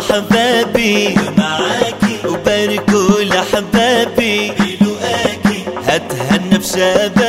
حبابي وباركوا لحبابي. هتهنى بشبابي.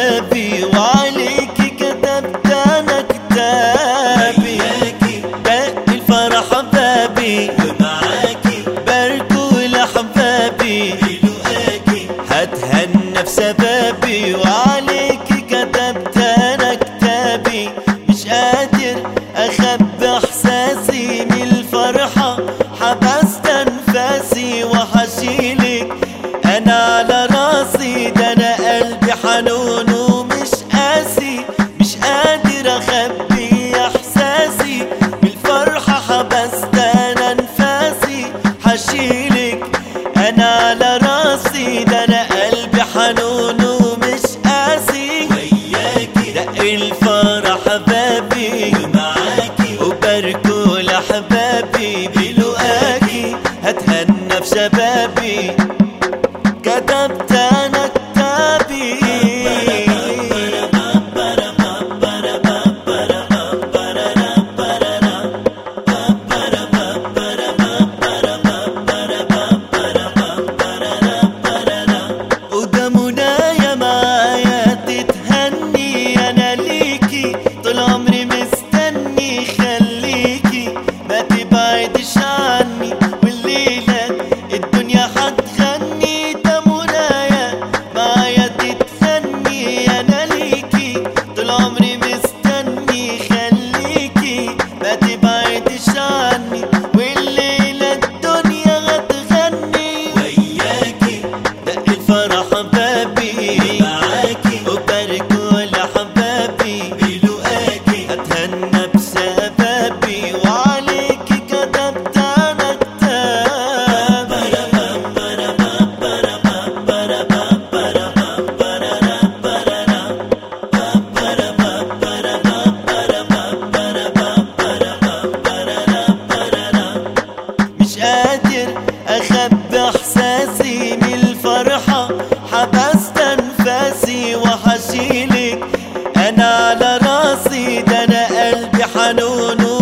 بابي كتبت أنا كتابي Betty قادر أخبي إحساسي من الفرحة حبست أنفاسي وحشيلك. أنا على راسي ده أنا قلبي حنون